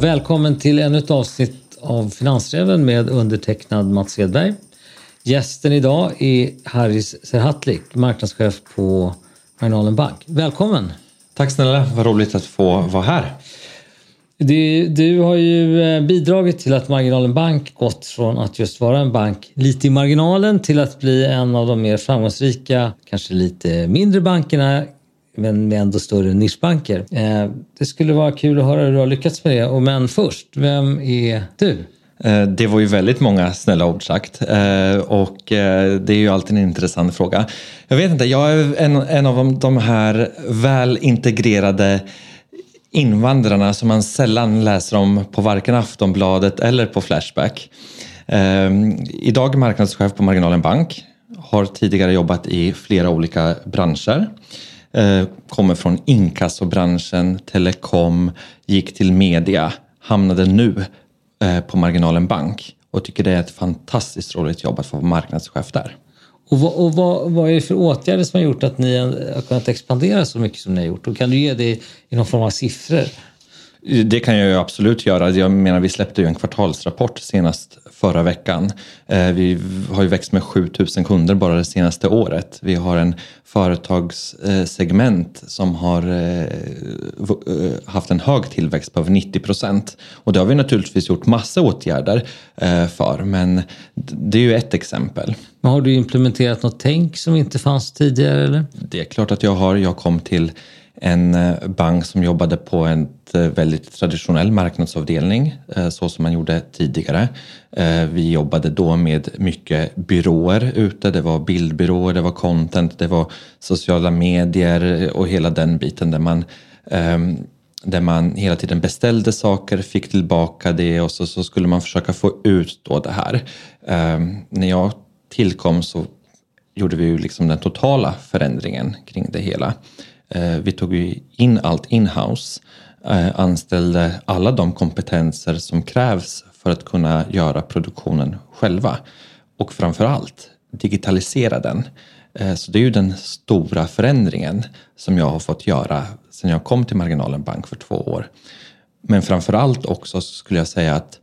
Välkommen till ännu ett avsnitt av Finansräven med undertecknad Mats Edberg. Gästen idag är Haris Serhatlik, marknadschef på Marginalen Bank. Välkommen! Tack snälla, vad roligt att få vara här. Du, du, har ju eh, bidragit till att Marginalen Bank gått från att just vara en bank lite i marginalen till att bli en av de mer framgångsrika, kanske lite mindre bankerna men med ändå större nischbanker. Eh, det skulle vara kul att höra hur du har lyckats med det. Men först, vem är du? Eh, det var ju väldigt många snälla ord sagt eh, och eh, det är ju alltid en intressant fråga. Jag vet inte, jag är en, en av de här väl integrerade invandrarna som man sällan läser om på varken Aftonbladet eller på Flashback. Ehm, idag är marknadschef på Marginalen Bank. Har tidigare jobbat i flera olika branscher. Eh, kommer från inkassobranschen, telekom, gick till media, hamnade nu eh, på Marginalen Bank och tycker det är ett fantastiskt roligt jobb att få vara marknadschef där. Och, vad, och vad, vad, är det för åtgärder som har gjort att ni har kunnat expandera så mycket som ni har gjort? Och kan du ge det i någon form av siffror? Det kan jag absolut göra. Jag menar, vi släppte ju en kvartalsrapport senast förra veckan. Eh, vi har ju växt med 7000 kunder bara det senaste året. Vi har en företagssegment som har eh, eh, haft en hög tillväxt på över 90 procent. Och det har vi naturligtvis gjort massa åtgärder för, men det är ju ett exempel. Men har du implementerat något tänk som inte fanns tidigare? Eller? Det är klart att jag har. Jag kom till en eh, bank som jobbade på en eh, väldigt traditionell marknadsavdelning eh, så som man gjorde tidigare. Vi jobbade då med mycket byråer ute. Det var bildbyråer, det var content, det var sociala medier och hela den biten där man ehm, där man hela tiden beställde saker, fick tillbaka det och så, så skulle man försöka få ut då det här. Ehm, när jag tillkom så gjorde vi ju liksom den totala förändringen kring det hela. Eh, vi tog ju in allt inhouse, uh, anställde alla de kompetenser som krävs för att kunna göra produktionen själva. Och framför allt digitalisera den. Eh, så det är ju den stora förändringen som jag har fått göra sedan jag kom till Marginalen Bank för två år. Men framför allt också skulle jag säga att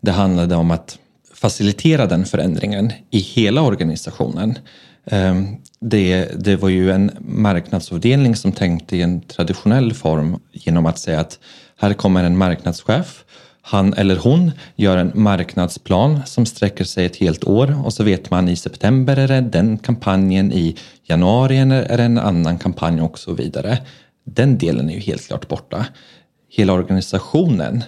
det handlade om att facilitera den förändringen i hela organisationen. Ehm, det, det var ju en marknadsavdelning som tänkte i en traditionell form genom att säga att här kommer en marknadschef han eller hon gör en marknadsplan som sträcker sig ett helt år och så vet man i september är det den kampanjen, i januari är det en annan kampanj och så vidare. Den delen är ju helt klart borta. Hela organisationen,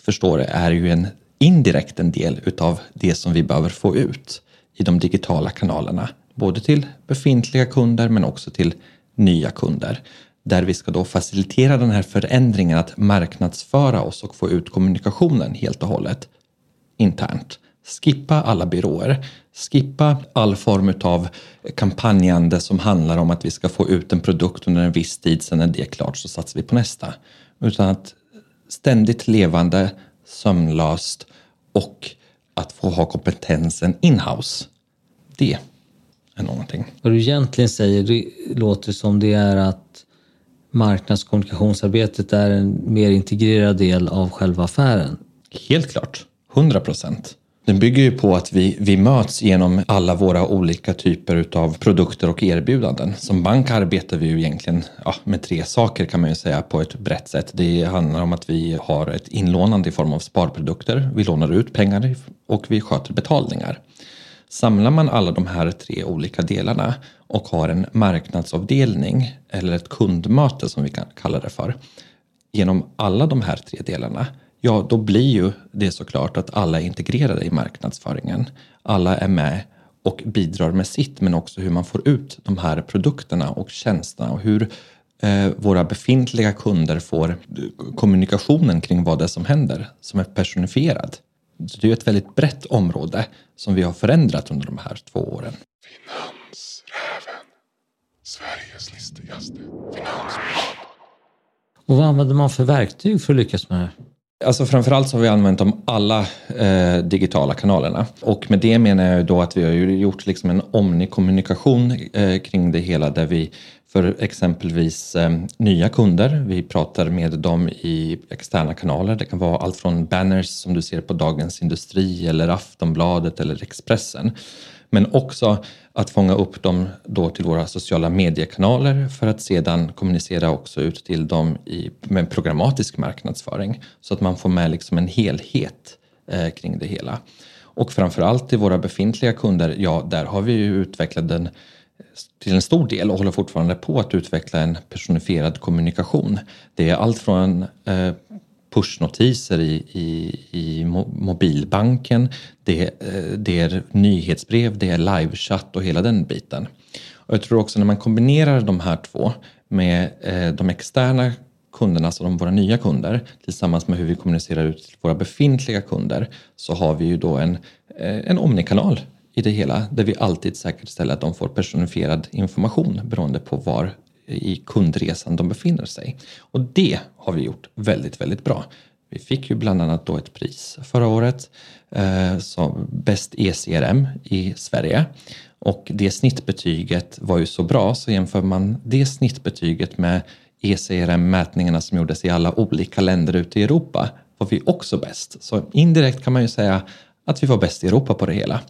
förstår det, är ju en indirekt en del utav det som vi behöver få ut i de digitala kanalerna. Både till befintliga kunder men också till nya kunder där vi ska då facilitera den här förändringen att marknadsföra oss och få ut kommunikationen helt och hållet internt. Skippa alla byråer, skippa all form av kampanjande som handlar om att vi ska få ut en produkt under en viss tid, sen när det är klart så satsar vi på nästa. Utan att ständigt levande, sömnlöst och att få ha kompetensen inhouse. Det någonting. Vad du egentligen säger, det låter som det är att marknadskommunikationsarbetet är en mer integrerad del av själva affären? Helt klart, 100 procent. Den bygger ju på att vi, vi möts genom alla våra olika typer av produkter och erbjudanden. Som bank arbetar vi ju egentligen ja, med tre saker kan man ju säga på ett brett sätt. Det handlar om att vi har ett inlånande i form av sparprodukter. Vi lånar ut pengar och vi sköter betalningar. Samlar man alla de här tre olika delarna och har en marknadsavdelning eller ett kundmöte som vi kan kalla det för genom alla de här tre delarna ja, då blir ju det såklart att alla är integrerade i marknadsföringen. Alla är med och bidrar med sitt, men också hur man får ut de här produkterna och tjänsterna och hur eh, våra befintliga kunder får eh, kommunikationen kring vad det är som händer, som är personifierad. Det är ett väldigt brett område som vi har förändrat under de här två åren. Finansräven. Sveriges listigaste finanspodd. Och vad använder man för verktyg för att lyckas med det? Alltså framförallt så har vi använt de alla eh, digitala kanalerna. Och med det menar jag då att vi har gjort liksom en omnikommunikation eh, kring det hela där vi för exempelvis eh, nya kunder, vi pratar med dem i externa kanaler. Det kan vara allt från banners som du ser på Dagens Industri eller Aftonbladet eller Expressen. Men också att fånga upp dem då till våra sociala mediekanaler för att sedan kommunicera också ut till dem i, med programmatisk marknadsföring så att man får med liksom en helhet eh, kring det hela. Och framförallt till våra befintliga kunder, ja där har vi ju utvecklat den till en stor del och håller fortfarande på att utveckla en personifierad kommunikation. Det är allt från eh, pushnotiser i, i, i mobilbanken, det, eh, det är nyhetsbrev, det är livechatt och hela den biten. Och jag tror också när man kombinerar de här två med eh, de externa kunderna, alltså de våra nya kunder, tillsammans med hur vi kommunicerar ut till våra befintliga kunder, så har vi ju då en, eh, en omnikanal i det hela där vi alltid säkerställer att de får personifierad information beroende på var i kundresan de befinner sig. Och det har vi gjort väldigt, väldigt bra. Vi fick ju bland annat då ett pris förra året eh, som bäst ECRM i Sverige. Och det snittbetyget var ju så bra så jämför man det snittbetyget med ECRM-mätningarna som gjordes i alla olika länder ute i Europa var vi också bäst. Så indirekt kan man ju säga att vi var bäst i Europa på det hela.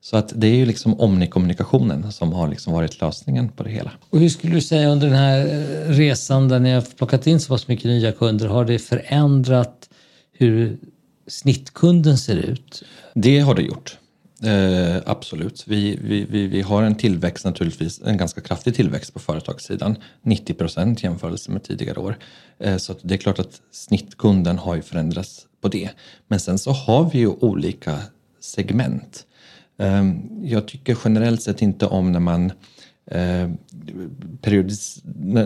Så att det är ju liksom omnikommunikationen som har liksom varit lösningen på det hela. Och hur skulle du säga under den här eh, resan där ni har plockat in så pass mycket nya kunder, har det förändrat hur snittkunden ser ut? Det har det gjort. Eh, absolut. Vi, vi, vi, vi, har en tillväxt naturligtvis, en ganska kraftig tillväxt på företagssidan. 90 procent jämförelse med tidigare år. Eh, så det är klart att snittkunden har ju förändrats på det. Men sen så har vi ju olika segment. Ehm, jag tycker generellt sett inte om när man eh,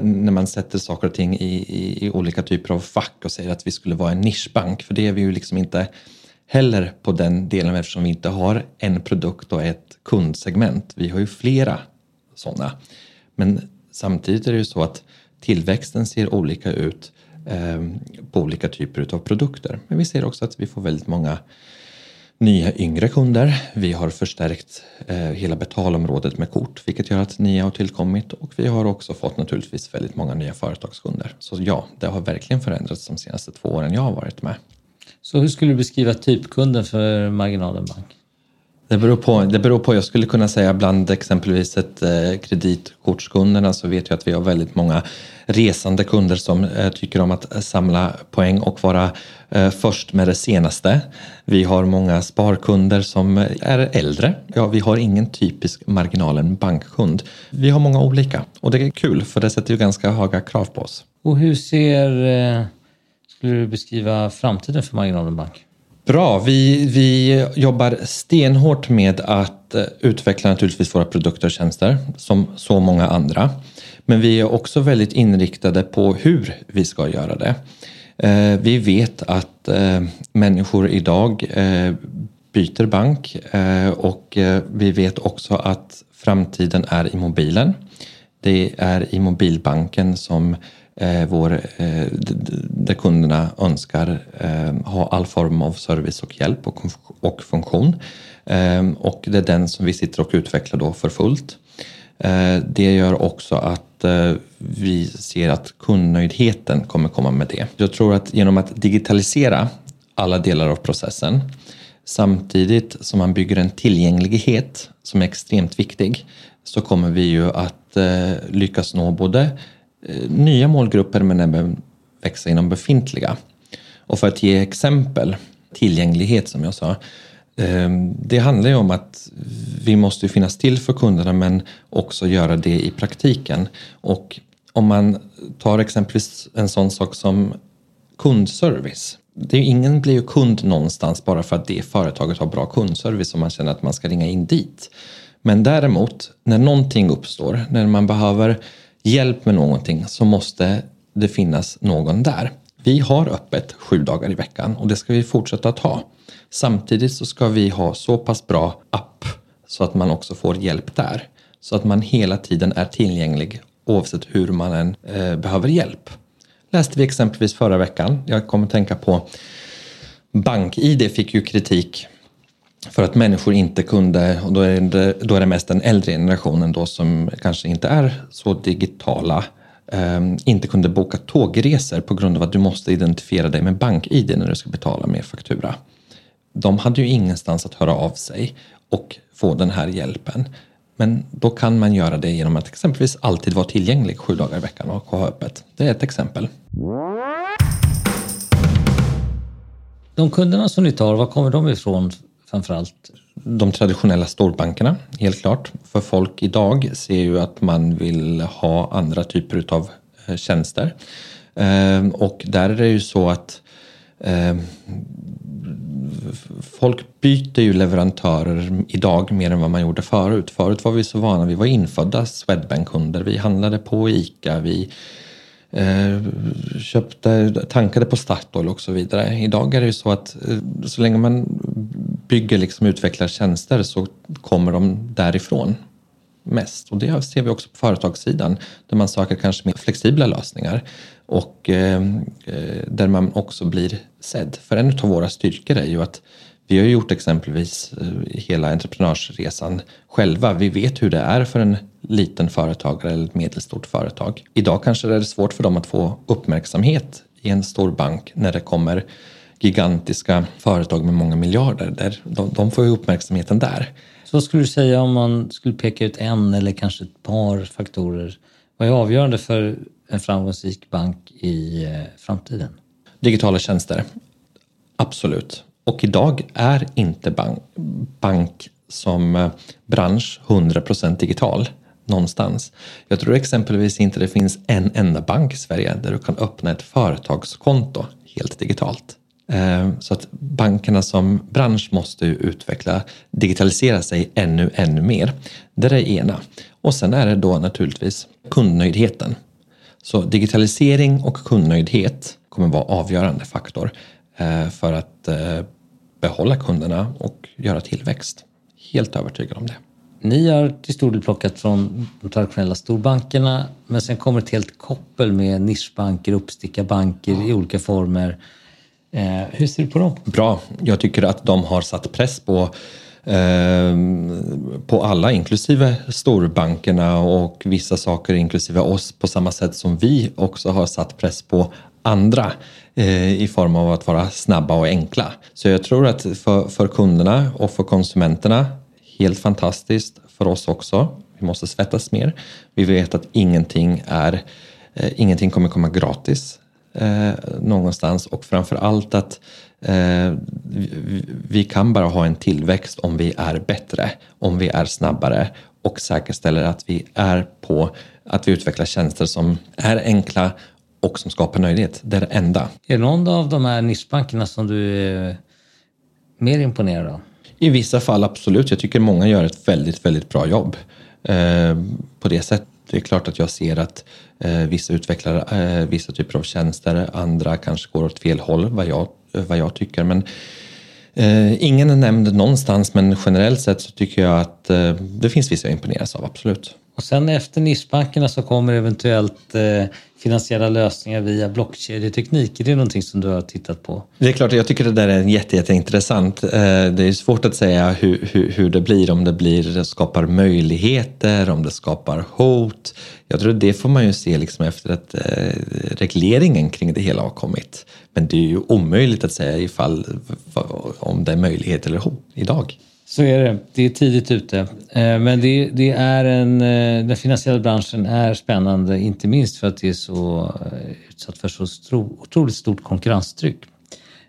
när man sätter saker och ting i, i, i, olika typer av fack och säger att vi skulle vara en nischbank, för det är vi ju liksom inte heller på den delen eftersom vi inte har en produkt och ett kundsegment. Vi har ju flera sådana. Men samtidigt är det ju så att tillväxten ser olika ut eh, på olika typer av produkter. Men vi ser också att vi får väldigt många nya yngre kunder. Vi har förstärkt eh, hela betalområdet med kort, vilket gör att nya har tillkommit och vi har också fått naturligtvis väldigt många nya företagskunder. Så ja, det har verkligen förändrats de senaste två åren jag har varit med. Så hur skulle du beskriva typkunden för Marginalen Bank? Det beror, på, det beror på. Jag skulle kunna säga bland exempelvis ett eh, kreditkortskunderna så vet jag att vi har väldigt många resande kunder som eh, tycker om att samla poäng och vara eh, först med det senaste. Vi har många sparkunder som är äldre. Ja, vi har ingen typisk marginalen bankkund. Vi har många olika och det är kul för det sätter ju ganska höga krav på oss. Och hur ser, eh, skulle du beskriva framtiden för marginalen bank? Bra, vi, vi jobbar stenhårt med att eh, utveckla naturligtvis våra produkter och tjänster som så många andra. Men vi är också väldigt inriktade på hur vi ska göra det. Eh, vi vet att eh, människor idag byter bank och vi vet också att framtiden är i mobilen. Det är i mobilbanken som eh, vår, eh, där kunderna önskar eh, ha all form av service och hjälp och, och funktion. Eh, och det är den som vi sitter och utvecklar då för fullt. Eh, det gör också att eh, vi ser att kundnöjdheten kommer komma med det. Jag tror att genom att digitalisera alla delar av processen samtidigt som man bygger en tillgänglighet som är extremt viktig så kommer vi ju att eh, lyckas nå både Eh, nya målgrupper men även växa inom befintliga. Och för att ge exempel, tillgänglighet som jag sa, ehm, det handlar ju om att vi måste finnas till för kunderna men också göra det i praktiken. Och om man tar exempelvis en sån sak som kundservice. Det är, ingen blir ju kund någonstans bara för att det företaget har bra kundservice och man känner att man ska ringa in dit. Men däremot, när någonting uppstår, när man behöver hjälp med någonting så måste det finnas någon där. Vi har öppet sju dagar i veckan och det ska vi fortsätta att ha. Samtidigt så ska vi ha så pass bra app så att man också får hjälp där. Så att man hela tiden är tillgänglig oavsett hur man än eh, behöver hjälp. Läste vi exempelvis förra veckan, jag kommer tänka på BankID fick ju kritik för att människor inte kunde, och då är det, då är det mest den äldre generationen då som kanske inte är så digitala, eh, inte kunde boka tågresor på grund av att du måste identifiera dig med bank-id när du ska betala med faktura. De hade ju ingenstans att höra av sig och få den här hjälpen. Men då kan man göra det genom att exempelvis alltid vara tillgänglig sju dagar i veckan och ha öppet. Det är ett exempel. De kunderna som ni tar, var kommer de ifrån framförallt? De traditionella storbankerna, helt klart. För folk idag ser ju att man vill ha andra typer av eh, tjänster. Ehm, och där är det ju så att ehm, folk byter ju leverantörer idag mer än vad man gjorde förut. Förut var vi så vana, vi var infödda Swedbank-kunder, vi handlade på ICA, vi eh, köpte, tankade på Statoil och så vidare. Idag är det ju så att eh, så länge man bygger, liksom utvecklar tjänster så kommer de därifrån mest. Och det ser vi också på företagssidan där man söker kanske mer flexibla lösningar och eh, eh där man också blir sedd. För en av våra styrkor är ju att vi har gjort exempelvis eh, hela entreprenörsresan själva. Vi vet hur det är för en liten företagare eller ett medelstort företag. Idag kanske det är svårt för dem att få uppmärksamhet i en stor bank när det kommer gigantiska företag med många miljarder. Där de, de får ju uppmärksamheten där. Så vad skulle du säga om man skulle peka ut en eller kanske ett par faktorer? Vad är avgörande för en framgångsrik bank i eh, framtiden? Digitala tjänster, absolut. Och idag är inte bank, bank som eh, bransch 100% digital någonstans. Jag tror exempelvis inte det finns en enda bank i Sverige där du kan öppna ett företagskonto helt digitalt. Eh, så att bankerna som bransch måste utveckla, digitalisera sig ännu, ännu mer. Det är det ena. Och sen är det då naturligtvis kundnöjdheten. Så digitalisering och kundnöjdhet kommer vara avgörande faktor eh, för att eh, behålla kunderna och göra tillväxt. Helt övertygad om det. Ni har till stor del plockat från de traditionella storbankerna men sen kommer ett helt koppel med nischbanker, uppstickarbanker i olika former Eh, hur ser du på dem? Bra. Jag tycker att de har satt press på eh, på alla, inklusive storbankerna och vissa saker inklusive oss på samma sätt som vi också har satt press på andra eh, i form av att vara snabba och enkla. Så jag tror att för, för kunderna och för konsumenterna, helt fantastiskt. För oss också. Vi måste svettas mer. Vi vet att ingenting, är, eh, ingenting kommer komma gratis eh, någonstans och framför allt att eh, vi, vi kan bara ha en tillväxt om vi är bättre, om vi är snabbare och säkerställer att vi är på att vi utvecklar tjänster som är enkla och som skapar nöjdhet. Det är det enda. Är det någon av de här nischbankerna som du är mer imponerad av? I vissa fall absolut. Jag tycker många gör ett väldigt, väldigt bra jobb eh, på det sättet. Det är klart att jag ser att Eh, vissa utvecklar eh, vissa typer av tjänster, andra kanske går åt fel håll vad jag, eh, vad jag tycker. Men ingen är nämnd någonstans men generellt sett så tycker jag att det finns vissa jag imponeras av, absolut. Och sen efter nischbankerna så kommer eventuellt eh, finansiella lösningar via blockkedjeteknik. Är det någonting som du har tittat på? Det är klart, jag tycker det där är jätte, jätteintressant. Eh, det är svårt att säga hur, hur, hur det blir, om det blir skapar möjligheter, om det skapar hot. Jag tror det får man ju se liksom efter att eh, regleringen kring det hela har kommit. Men det är ju omöjligt att säga ifall om det är möjlighet eller hot idag. Så är det. Det är tidigt ute. Eh, men det, det, är en, eh, den finansiella branschen är spännande, inte minst för att det är så eh, utsatt för så stro, otroligt stort konkurrenstryck.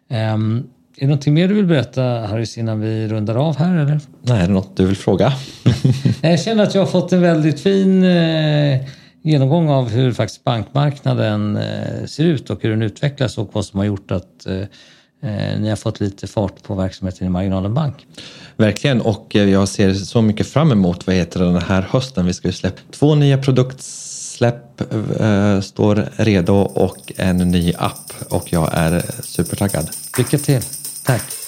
Ehm, är det någonting mer du vill berätta Harris innan vi rundar av här eller? Nej, är det något du vill fråga? jag känner att jag har fått en väldigt fin genomgång av hur faktiskt bankmarknaden ser ut och hur den utvecklas och vad som har gjort att ni har fått lite fart på verksamheten i Marginalen Bank. Verkligen och eh, jag ser så mycket fram emot vad heter den här hösten. Vi ska ju släppa två nya produktsläpp äh, står redo och en ny app och jag är supertaggad. Lycka till. Tack.